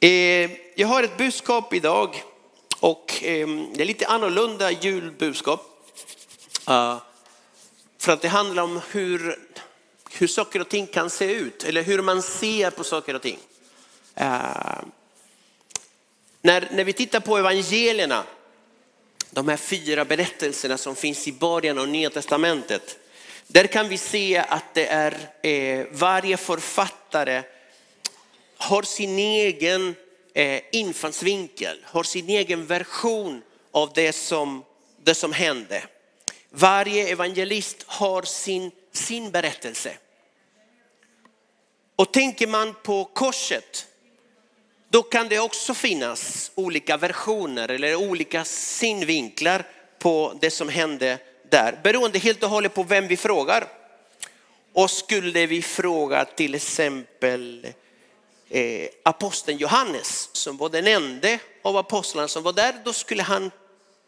Eh, jag har ett budskap idag och ehm, det är lite annorlunda julbudskap. Ah, för att det handlar om hur, hur saker och ting kan se ut eller hur man ser på saker och ting. Ah, när, när vi tittar på evangelierna, de här fyra berättelserna som finns i början av Nya Testamentet, där kan vi se att det är eh, varje författare har sin egen eh, infallsvinkel, har sin egen version av det som, det som hände. Varje evangelist har sin, sin berättelse. Och tänker man på korset, då kan det också finnas olika versioner eller olika synvinklar på det som hände där, beroende helt och hållet på vem vi frågar. Och skulle vi fråga till exempel eh, aposteln Johannes som var den enda av apostlarna som var där, då skulle han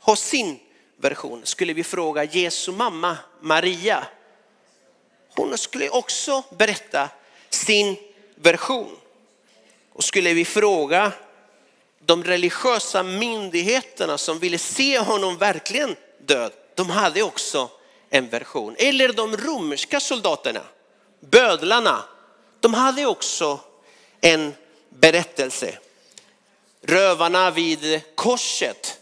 ha sin version. Skulle vi fråga Jesu mamma Maria, hon skulle också berätta sin version. Och skulle vi fråga de religiösa myndigheterna som ville se honom verkligen död, de hade också en version. Eller de romerska soldaterna, bödlarna, de hade också en berättelse. Rövarna vid korset,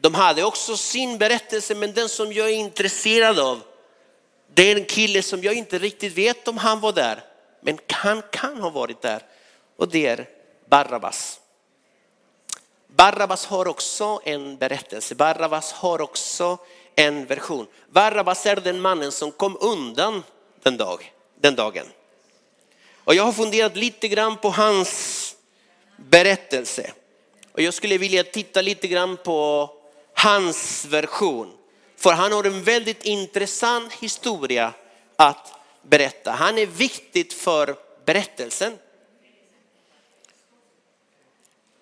de hade också sin berättelse, men den som jag är intresserad av, det är en kille som jag inte riktigt vet om han var där, men han kan ha varit där. Och det är Barabbas. Barabbas har också en berättelse, Barabbas har också en version. Barabbas är den mannen som kom undan den, dag, den dagen. Och jag har funderat lite grann på hans berättelse. Och jag skulle vilja titta lite grann på hans version. För han har en väldigt intressant historia att berätta. Han är viktigt för berättelsen.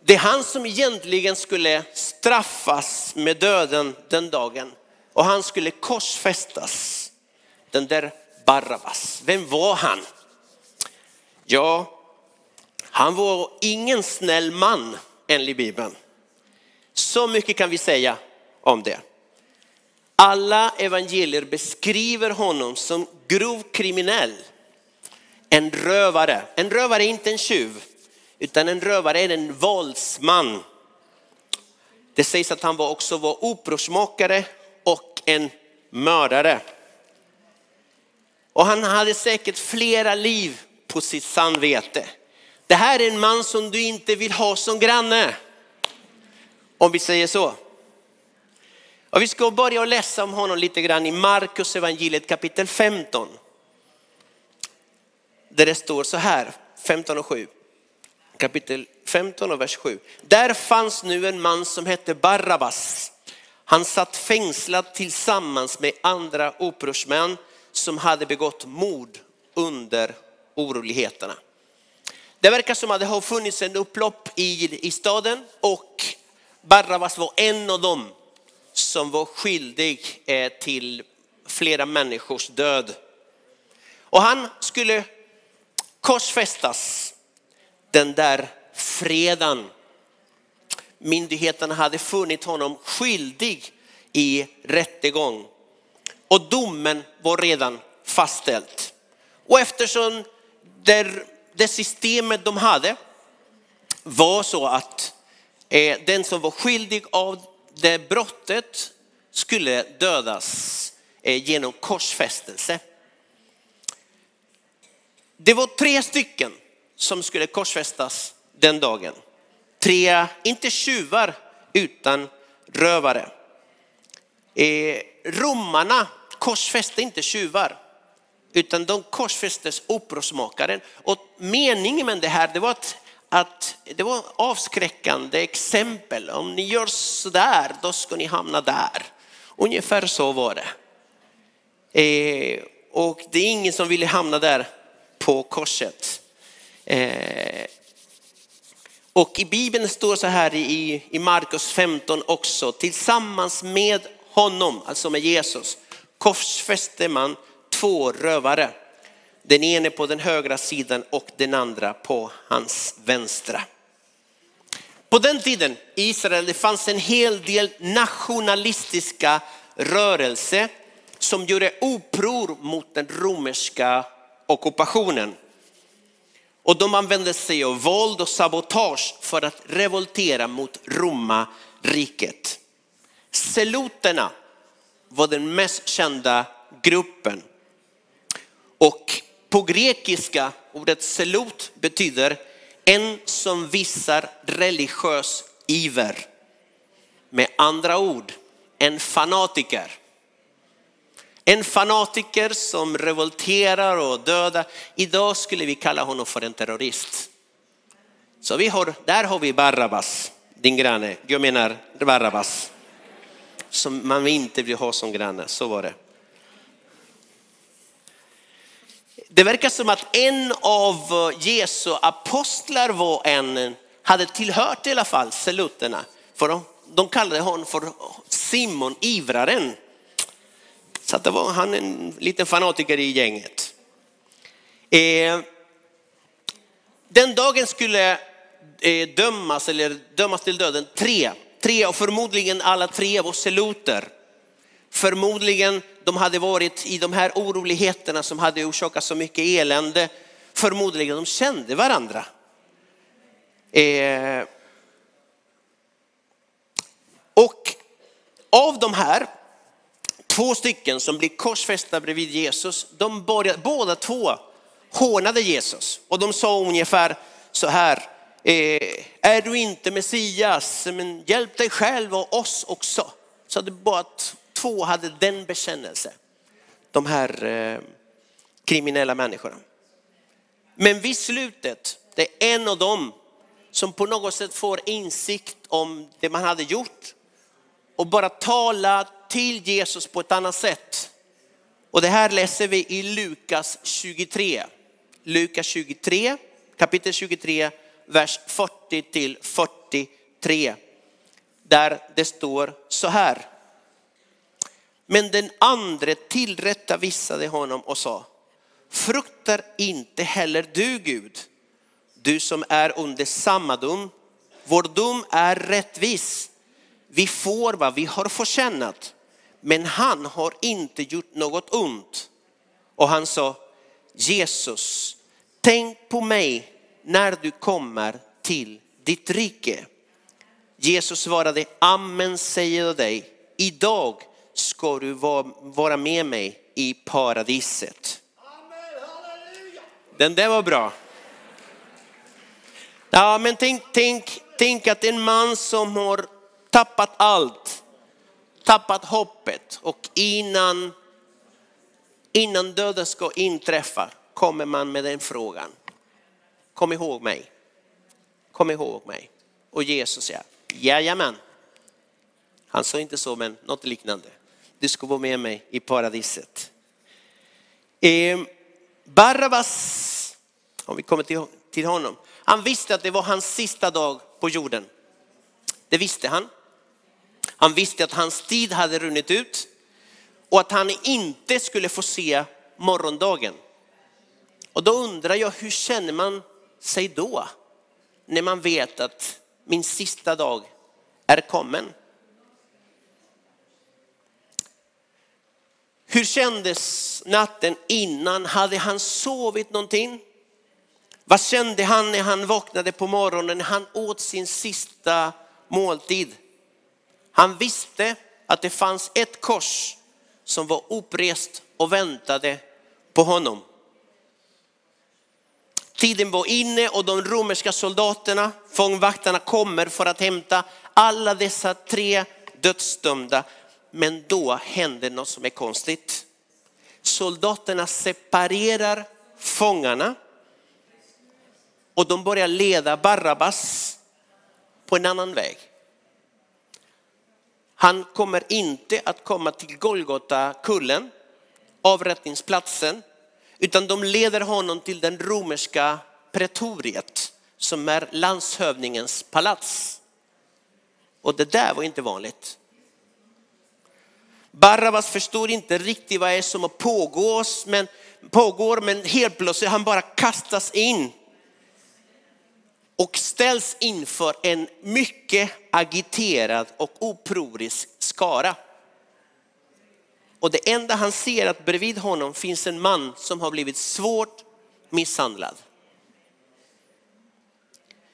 Det är han som egentligen skulle straffas med döden den dagen och han skulle korsfästas. Den där Barabbas, vem var han? Ja, han var ingen snäll man enligt Bibeln. Så mycket kan vi säga om det. Alla evangelier beskriver honom som grov kriminell, en rövare. En rövare är inte en tjuv, utan en rövare är en våldsman. Det sägs att han också var upprorsmakare och en mördare. Och han hade säkert flera liv på sitt samvete. Det här är en man som du inte vill ha som granne. Om vi säger så. Och vi ska börja läsa om honom lite grann i Markus evangeliet kapitel 15. Där det står så här, 15 och 7. Kapitel 15 och vers 7. Där fanns nu en man som hette Barabbas. Han satt fängslad tillsammans med andra upprorsmän som hade begått mord under oroligheterna. Det verkar som att det har funnits en upplopp i, i staden och Barabbas var en av dem som var skyldig eh, till flera människors död. Och han skulle korsfästas den där fredagen. Myndigheterna hade funnit honom skyldig i rättegång och domen var redan fastställt. Och eftersom det, det systemet de hade var så att eh, den som var skyldig av det brottet skulle dödas eh, genom korsfästelse. Det var tre stycken som skulle korsfästas den dagen. Tre, inte tjuvar, utan rövare. Eh, romarna korsfäste inte tjuvar, utan de korsfästes upprorsmakaren. Och meningen med det här det var att, att det var avskräckande exempel. Om ni gör sådär, då ska ni hamna där. Ungefär så var det. Eh, och det är ingen som ville hamna där på korset. Eh, och i Bibeln står så här i, i Markus 15 också, tillsammans med honom, alltså med Jesus, korsfäste man två rövare. Den ene på den högra sidan och den andra på hans vänstra. På den tiden i Israel det fanns en hel del nationalistiska rörelser som gjorde uppror mot den romerska ockupationen. Och de använde sig av våld och sabotage för att revoltera mot romarriket. Seloterna var den mest kända gruppen. Och på grekiska, ordet selot betyder en som visar religiös iver. Med andra ord, en fanatiker. En fanatiker som revolterar och dödar. Idag skulle vi kalla honom för en terrorist. Så vi har, där har vi Barabbas, din granne. Jag menar Barabbas. Som man inte vill ha som granne, så var det. Det verkar som att en av eh, Jesu apostlar var en, hade tillhört i alla fall saluterna. För de, de kallade honom för Simon ivraren. Så att det var han en liten fanatiker i gänget. Eh, den dagen skulle eh, dömas, eller dömas till döden tre, tre och förmodligen alla tre var seluter. Förmodligen de hade varit i de här oroligheterna som hade orsakat så mycket elände. Förmodligen de kände varandra. Eh, och av de här två stycken som blir korsfästa bredvid Jesus, de började, båda två hånade Jesus och de sa ungefär så här, eh, är du inte Messias, men hjälp dig själv och oss också. Så det bara två hade den bekännelsen, de här eh, kriminella människorna. Men vid slutet, det är en av dem som på något sätt får insikt om det man hade gjort och bara tala till Jesus på ett annat sätt. Och det här läser vi i Lukas 23. Lukas 23, kapitel 23, vers 40 till 43. Där det står så här. Men den andre tillrättavisade honom och sa, fruktar inte heller du Gud, du som är under samma dom. Vår dom är rättvis. Vi får vad vi har förtjänat, men han har inte gjort något ont. Och han sa, Jesus, tänk på mig när du kommer till ditt rike. Jesus svarade, amen säger jag dig, idag ska du vara med mig i paradiset. Den där var bra. Ja, men tänk, tänk, tänk att en man som har tappat allt, tappat hoppet och innan, innan döden ska inträffa kommer man med den frågan. Kom ihåg mig. Kom ihåg mig. Och Jesus säger, jajamän. Han sa inte så, men något liknande du ska vara med mig i paradiset. Eh, Barabbas, om vi kommer till, till honom, han visste att det var hans sista dag på jorden. Det visste han. Han visste att hans tid hade runnit ut och att han inte skulle få se morgondagen. Och då undrar jag, hur känner man sig då? När man vet att min sista dag är kommen. Hur kändes natten innan? Hade han sovit någonting? Vad kände han när han vaknade på morgonen, när han åt sin sista måltid? Han visste att det fanns ett kors som var upprest och väntade på honom. Tiden var inne och de romerska soldaterna, fångvaktarna kommer för att hämta alla dessa tre dödsdömda. Men då händer något som är konstigt. Soldaterna separerar fångarna och de börjar leda Barabbas på en annan väg. Han kommer inte att komma till Golgata kullen, avrättningsplatsen, utan de leder honom till den romerska pretoriet som är landshövdingens palats. Och det där var inte vanligt. Barabbas förstår inte riktigt vad det är som pågår, men, pågår, men helt plötsligt han bara kastas in. och ställs inför en mycket agiterad och oprorisk skara. Och det enda han ser är att bredvid honom finns en man som har blivit svårt misshandlad.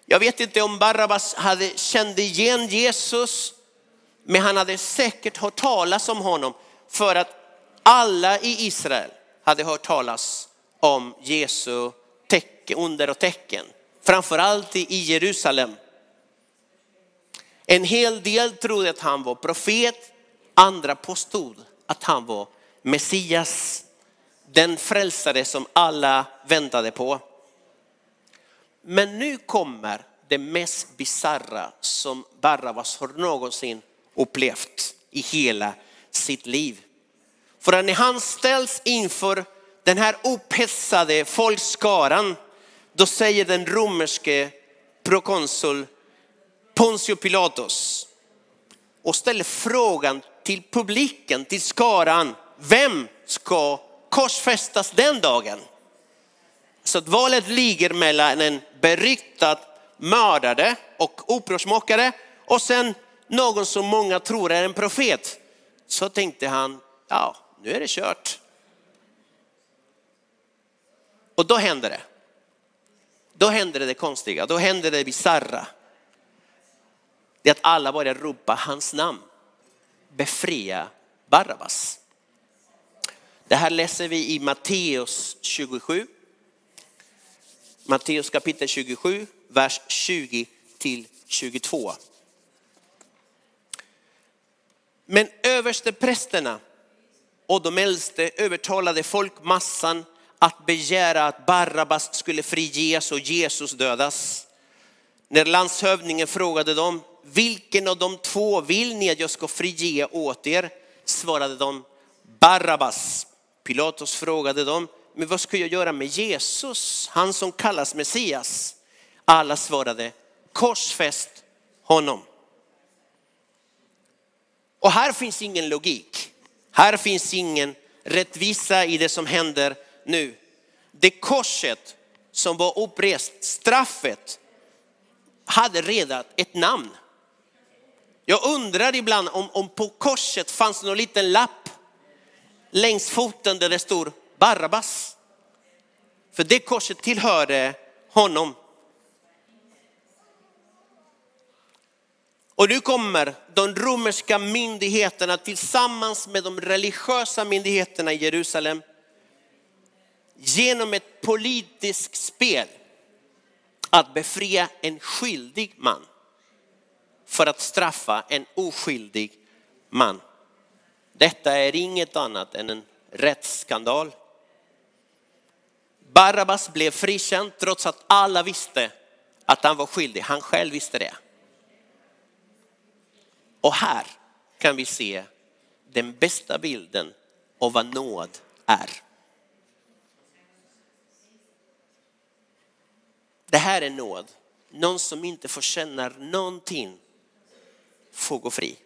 Jag vet inte om Barabbas hade, kände igen Jesus, men han hade säkert hört talas om honom för att alla i Israel hade hört talas om Jesu tecken, under och tecken. Framförallt i Jerusalem. En hel del trodde att han var profet, andra påstod att han var Messias, den frälsare som alla väntade på. Men nu kommer det mest bizarra som Barabbas har någonsin upplevt i hela sitt liv. För när han ställs inför den här upphetsade folkskaran, då säger den romerske prokonsul Pontius Pilatus och ställer frågan till publiken, till skaran, vem ska korsfästas den dagen? Så att valet ligger mellan en beryktad mördare och upprorsmakare och sen någon som många tror är en profet. Så tänkte han, ja nu är det kört. Och då händer det. Då händer det, konstiga, då händer det bizarra. Det är att alla börjar ropa hans namn. Befria Barabbas. Det här läser vi i Matteus 27. Matteus kapitel 27, vers 20 till 22. Men översteprästerna och de äldste övertalade folkmassan att begära att Barabbas skulle friges och Jesus dödas. När landshövdingen frågade dem, vilken av de två vill ni att jag ska frige åt er? Svarade de, Barabbas. Pilatus frågade dem, men vad ska jag göra med Jesus, han som kallas Messias? Alla svarade, korsfäst honom. Och här finns ingen logik. Här finns ingen rättvisa i det som händer nu. Det korset som var upprest, straffet, hade redan ett namn. Jag undrar ibland om, om på korset fanns någon liten lapp längs foten där det stod Barabbas. För det korset tillhörde honom. Och nu kommer de romerska myndigheterna tillsammans med de religiösa myndigheterna i Jerusalem genom ett politiskt spel att befria en skyldig man för att straffa en oskyldig man. Detta är inget annat än en rättsskandal. Barabbas blev frikänd trots att alla visste att han var skyldig. Han själv visste det. Och här kan vi se den bästa bilden av vad nåd är. Det här är nåd. Någon som inte får känna någonting får gå fri.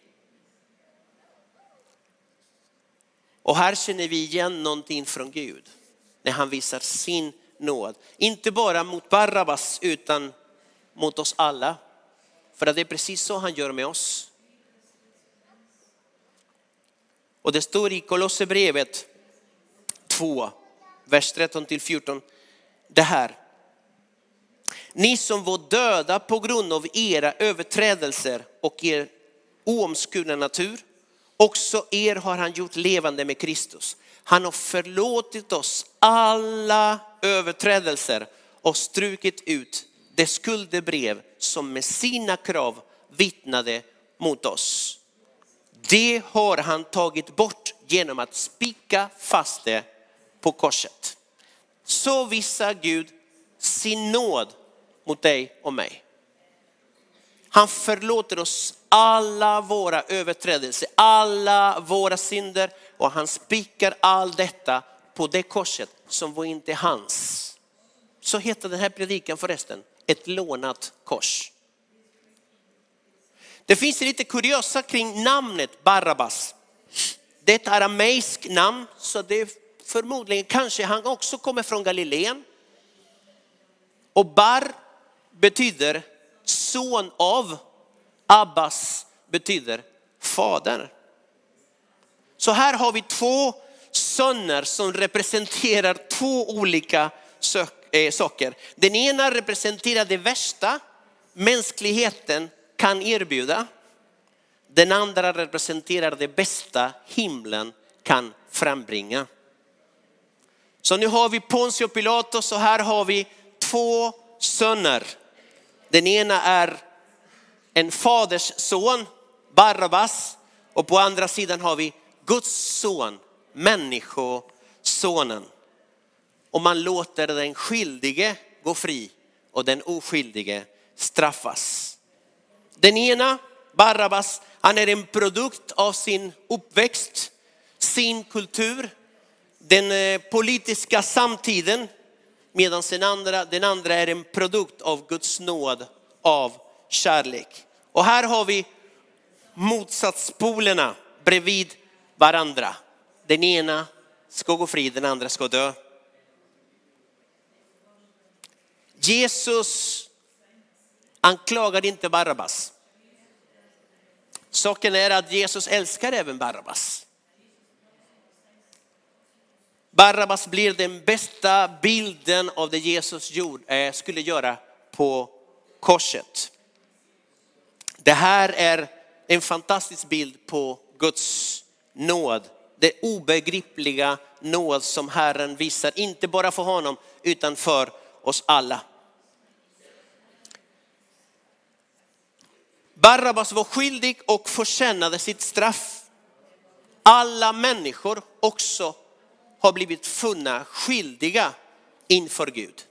Och här känner vi igen någonting från Gud när han visar sin nåd. Inte bara mot Barabbas utan mot oss alla. För att det är precis så han gör med oss. Och det står i Kolosserbrevet 2, vers 13 till 14, det här. Ni som var döda på grund av era överträdelser och er oomskurna natur, också er har han gjort levande med Kristus. Han har förlåtit oss alla överträdelser och strukit ut det skuldebrev som med sina krav vittnade mot oss. Det har han tagit bort genom att spika fast det på korset. Så visar Gud sin nåd mot dig och mig. Han förlåter oss alla våra överträdelser, alla våra synder och han spikar allt detta på det korset som var inte hans. Så heter den här predikan förresten, ett lånat kors. Det finns lite kuriosa kring namnet Barabbas. Det är ett arameiskt namn, så det är förmodligen kanske han också kommer från Galileen. Och bar betyder son av. Abbas betyder fader. Så här har vi två söner som representerar två olika eh, saker. Den ena representerar det värsta mänskligheten kan erbjuda. Den andra representerar det bästa himlen kan frambringa. Så nu har vi Pontius Pilatus och här har vi två söner. Den ena är en faders son, Barabbas, och på andra sidan har vi Guds son, människosonen. Och man låter den skyldige gå fri och den oskyldige straffas. Den ena, Barabbas, han är en produkt av sin uppväxt, sin kultur, den eh, politiska samtiden, medan den andra, den andra är en produkt av Guds nåd, av kärlek. Och här har vi motsatspolerna bredvid varandra. Den ena ska gå fri, den andra ska dö. Jesus anklagade inte Barabbas. Saken är att Jesus älskar även Barabbas. Barabbas blir den bästa bilden av det Jesus eh, skulle göra på korset. Det här är en fantastisk bild på Guds nåd. Det obegripliga nåd som Herren visar, inte bara för honom utan för oss alla. Barabbas var skyldig och förtjänade sitt straff. Alla människor också har blivit funna skyldiga inför Gud.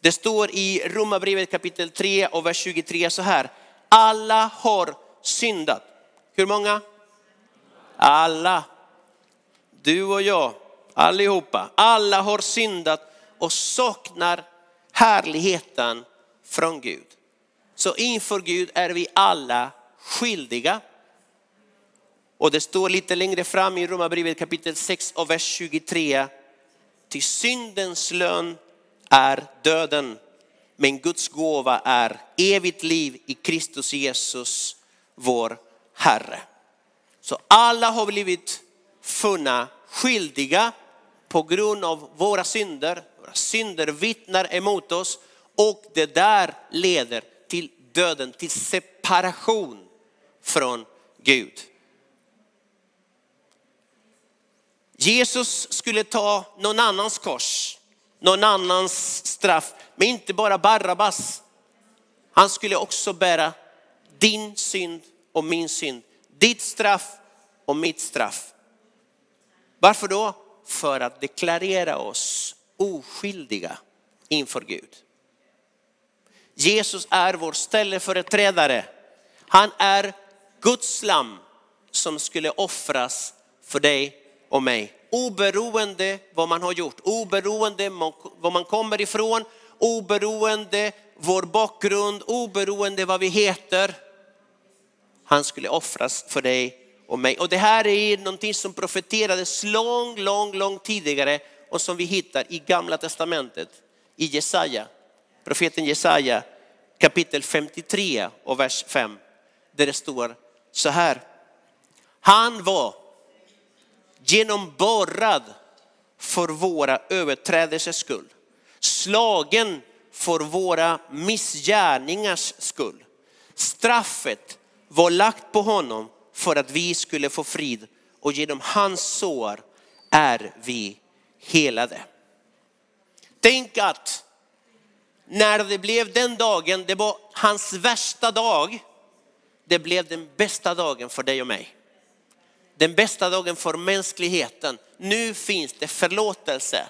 Det står i Romarbrevet kapitel 3 och vers 23 så här. Alla har syndat. Hur många? Alla. Du och jag, allihopa. Alla har syndat och saknar härligheten från Gud. Så inför Gud är vi alla skyldiga. Och det står lite längre fram i Romarbrevet kapitel 6 och vers 23. Till syndens lön är döden, men Guds gåva är evigt liv i Kristus Jesus, vår Herre. Så alla har blivit funna skyldiga på grund av våra synder. Våra synder vittnar emot oss och det där leder till döden, till separation från Gud. Jesus skulle ta någon annans kors, någon annans straff, men inte bara Barabbas. Han skulle också bära din synd och min synd, ditt straff och mitt straff. Varför då? För att deklarera oss oskyldiga inför Gud. Jesus är vår ställföreträdare. Han är Guds lam som skulle offras för dig och mig. Oberoende vad man har gjort, oberoende var man kommer ifrån, oberoende vår bakgrund, oberoende vad vi heter. Han skulle offras för dig och mig. Och det här är någonting som profeterades lång, lång, lång tidigare och som vi hittar i gamla testamentet, i Jesaja profeten Jesaja kapitel 53 och vers 5. Där det står så här. Han var genomborrad för våra överträdelsers skull. Slagen för våra missgärningars skull. Straffet var lagt på honom för att vi skulle få frid och genom hans sår är vi helade. Tänk att när det blev den dagen, det var hans värsta dag, det blev den bästa dagen för dig och mig. Den bästa dagen för mänskligheten. Nu finns det förlåtelse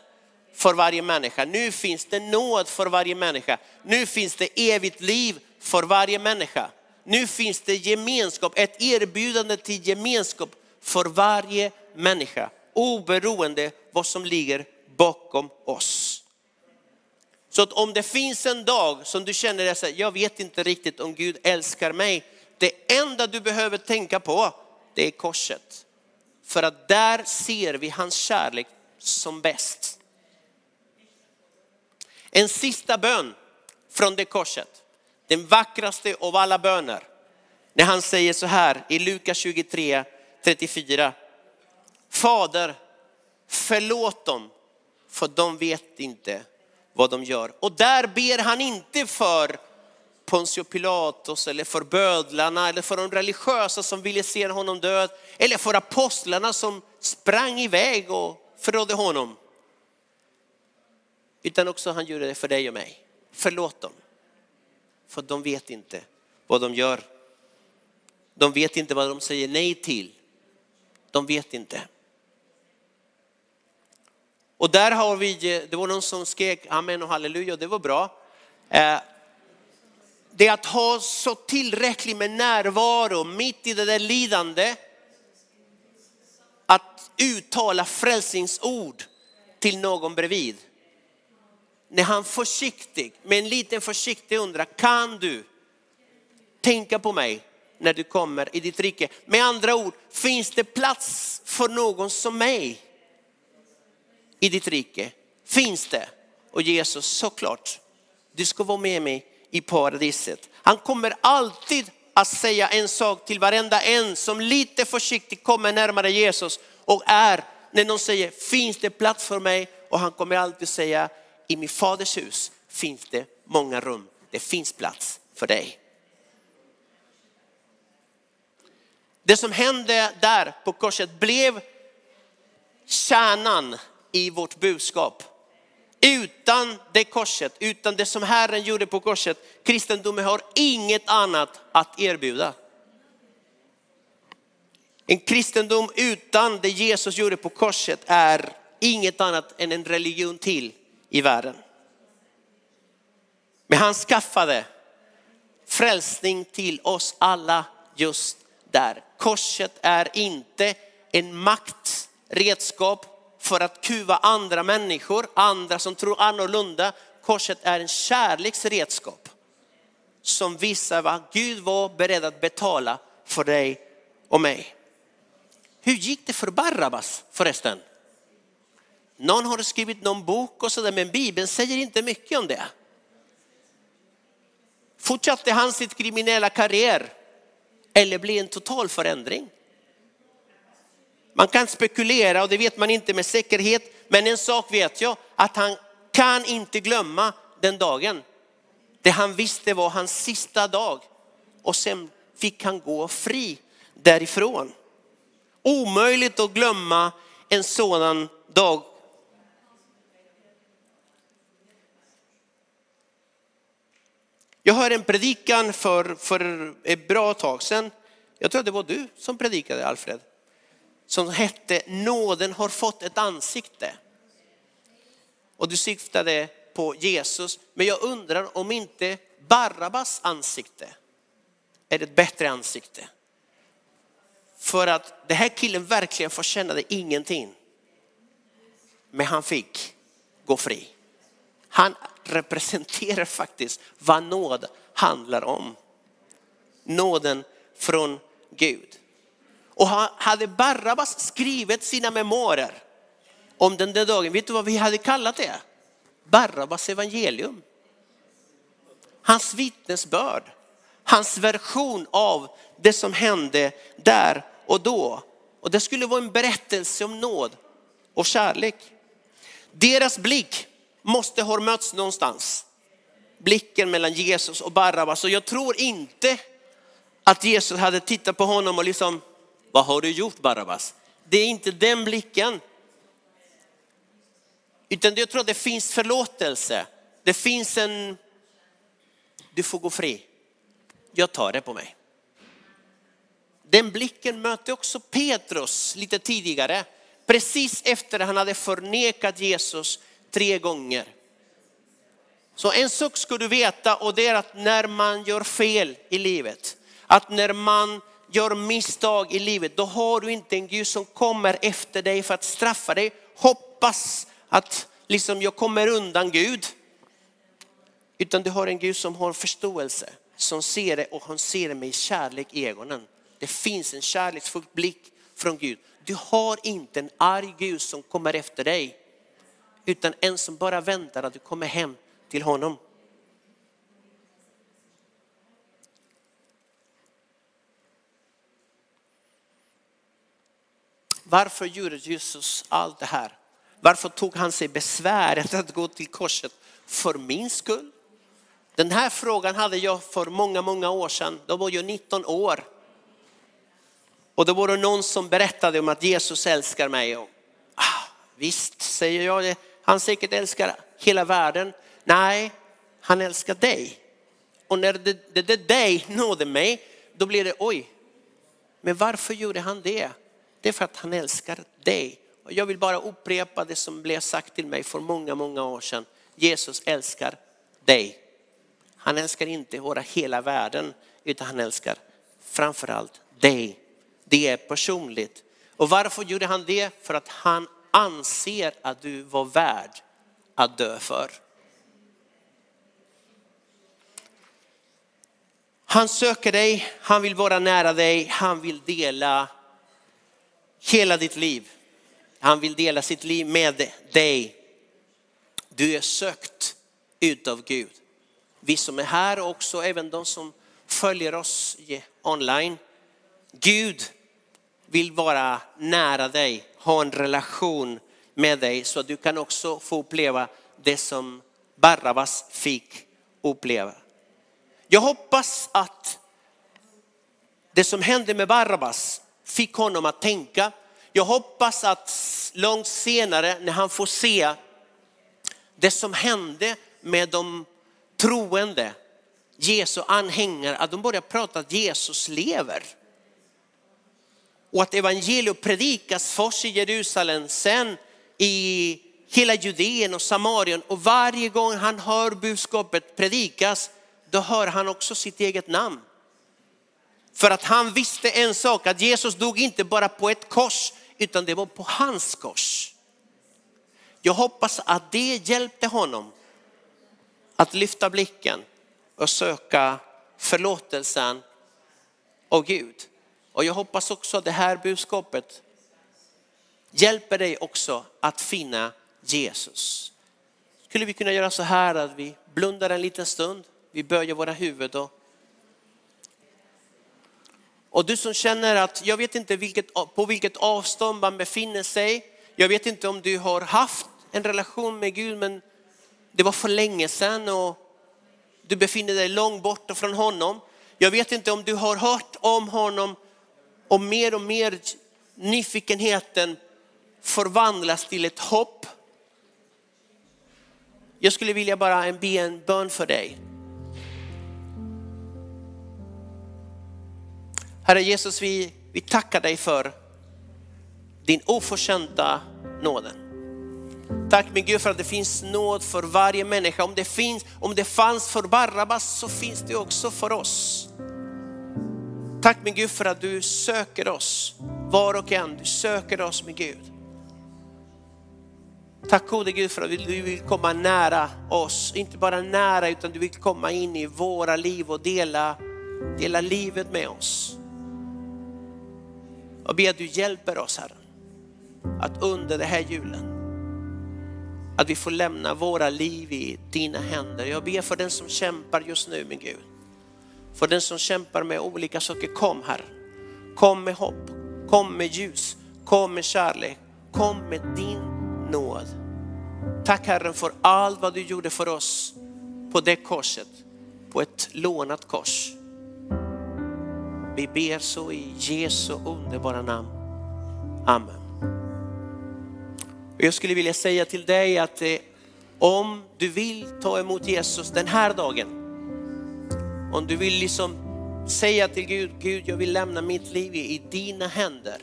för varje människa. Nu finns det nåd för varje människa. Nu finns det evigt liv för varje människa. Nu finns det gemenskap, ett erbjudande till gemenskap för varje människa. Oberoende vad som ligger bakom oss. Så att om det finns en dag som du känner att jag vet inte riktigt om Gud älskar mig. Det enda du behöver tänka på, det är korset. För att där ser vi hans kärlek som bäst. En sista bön från det korset. Den vackraste av alla böner. När han säger så här i Lukas 23, 34. Fader, förlåt dem, för de vet inte vad de gör. Och där ber han inte för Pontius Pilatus eller för bödlarna eller för de religiösa som ville se honom död eller för apostlarna som sprang iväg och förrådde honom. Utan också han gjorde det för dig och mig. Förlåt dem. För de vet inte vad de gör. De vet inte vad de säger nej till. De vet inte. Och där har vi, eh, det var någon som skrek amen och halleluja det var bra. Eh, det är att ha så tillräckligt med närvaro mitt i det där lidande. Att uttala frälsningsord till någon bredvid. När han försiktig, med en liten försiktig undrar, kan du tänka på mig när du kommer i ditt rike? Med andra ord, finns det plats för någon som mig i ditt rike? Finns det? Och Jesus, såklart, du ska vara med mig i paradiset. Han kommer alltid att säga en sak till varenda en som lite försiktigt kommer närmare Jesus och är, när någon säger, finns det plats för mig? Och han kommer alltid säga, i min faders hus finns det många rum. Det finns plats för dig. Det som hände där på korset blev kärnan i vårt budskap. Utan det korset, utan det som Herren gjorde på korset, kristendomen har inget annat att erbjuda. En kristendom utan det Jesus gjorde på korset är inget annat än en religion till i världen. Men han skaffade frälsning till oss alla just där. Korset är inte en maktredskap för att kuva andra människor, andra som tror annorlunda. Korset är en kärleksredskap som visar vad Gud var beredd att betala för dig och mig. Hur gick det för Barabbas förresten? Någon har skrivit någon bok och sådär, men Bibeln säger inte mycket om det. Fortsatte han sitt kriminella karriär eller blev en total förändring? Man kan spekulera och det vet man inte med säkerhet. Men en sak vet jag, att han kan inte glömma den dagen. Det han visste var hans sista dag. Och sen fick han gå fri därifrån. Omöjligt att glömma en sådan dag. Jag hörde en predikan för, för ett bra tag sedan. Jag tror det var du som predikade Alfred som hette Nåden har fått ett ansikte. Och du syftade på Jesus, men jag undrar om inte Barabbas ansikte är ett bättre ansikte. För att den här killen verkligen förtjänade ingenting. Men han fick gå fri. Han representerar faktiskt vad nåd handlar om. Nåden från Gud. Och hade Barabbas skrivit sina memoarer om den där dagen, vet du vad vi hade kallat det? Barabbas evangelium. Hans vittnesbörd, hans version av det som hände där och då. Och det skulle vara en berättelse om nåd och kärlek. Deras blick måste ha mötts någonstans. Blicken mellan Jesus och Barabbas. Och jag tror inte att Jesus hade tittat på honom och liksom, vad har du gjort Barabbas? Det är inte den blicken. Utan jag tror att det finns förlåtelse. Det finns en, du får gå fri. Jag tar det på mig. Den blicken mötte också Petrus lite tidigare. Precis efter att han hade förnekat Jesus tre gånger. Så en sak ska du veta och det är att när man gör fel i livet, att när man gör misstag i livet, då har du inte en Gud som kommer efter dig för att straffa dig. Hoppas att liksom jag kommer undan Gud. Utan du har en Gud som har förståelse, som ser det och han ser det med kärlek i ögonen. Det finns en kärleksfull blick från Gud. Du har inte en arg Gud som kommer efter dig. Utan en som bara väntar att du kommer hem till honom. Varför gjorde Jesus allt det här? Varför tog han sig besväret att gå till korset för min skull? Den här frågan hade jag för många, många år sedan. Då var jag 19 år. Och då var det någon som berättade om att Jesus älskar mig. Och, ah, visst, säger jag, han säkert älskar hela världen. Nej, han älskar dig. Och när det, det, det dig nådde mig, då blir det oj, men varför gjorde han det? Det är för att han älskar dig. Och jag vill bara upprepa det som blev sagt till mig för många, många år sedan. Jesus älskar dig. Han älskar inte våra hela världen, utan han älskar framförallt dig. Det är personligt. Och varför gjorde han det? För att han anser att du var värd att dö för. Han söker dig, han vill vara nära dig, han vill dela hela ditt liv. Han vill dela sitt liv med dig. Du är sökt utav Gud. Vi som är här och också även de som följer oss online. Gud vill vara nära dig, ha en relation med dig så att du kan också få uppleva det som Barabbas fick uppleva. Jag hoppas att det som hände med Barabbas fick honom att tänka. Jag hoppas att långt senare när han får se det som hände med de troende, Jesu anhängare, att de börjar prata att Jesus lever. Och att evangelium predikas först i Jerusalem, sen i hela Judeen och Samarien. Och varje gång han hör budskapet predikas då hör han också sitt eget namn. För att han visste en sak, att Jesus dog inte bara på ett kors, utan det var på hans kors. Jag hoppas att det hjälpte honom att lyfta blicken och söka förlåtelsen av Gud. Och jag hoppas också att det här budskapet hjälper dig också att finna Jesus. Skulle vi kunna göra så här att vi blundar en liten stund vi böjer våra huvuden. Och du som känner att jag vet inte vilket, på vilket avstånd man befinner sig. Jag vet inte om du har haft en relation med Gud men det var för länge sedan och du befinner dig långt borta från honom. Jag vet inte om du har hört om honom och mer och mer nyfikenheten förvandlas till ett hopp. Jag skulle vilja bara be en bön för dig. Herre Jesus, vi, vi tackar dig för din oförtjänta nåden. Tack min Gud för att det finns nåd för varje människa. Om det, finns, om det fanns för Barabbas så finns det också för oss. Tack min Gud för att du söker oss, var och en. Du söker oss min Gud. Tack gode Gud för att du vill komma nära oss, inte bara nära utan du vill komma in i våra liv och dela, dela livet med oss. Jag ber att du hjälper oss Herre, att under det här julen, att vi får lämna våra liv i dina händer. Jag ber för den som kämpar just nu min Gud. För den som kämpar med olika saker, kom Herre. Kom med hopp, kom med ljus, kom med kärlek, kom med din nåd. Tack Herren för allt vad du gjorde för oss på det korset, på ett lånat kors. Vi ber så i Jesu underbara namn. Amen. Jag skulle vilja säga till dig att eh, om du vill ta emot Jesus den här dagen, om du vill liksom säga till Gud, Gud jag vill lämna mitt liv i dina händer.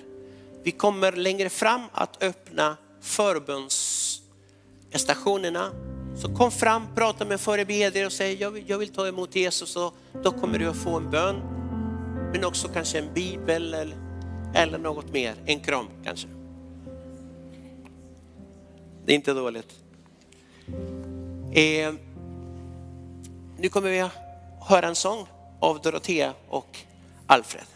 Vi kommer längre fram att öppna förbundsstationerna. Så kom fram, prata med förebedjare och säg jag vill, jag vill ta emot Jesus och då kommer du att få en bön men också kanske en bibel eller, eller något mer, en kram kanske. Det är inte dåligt. Eh, nu kommer vi att höra en sång av Dorotea och Alfred.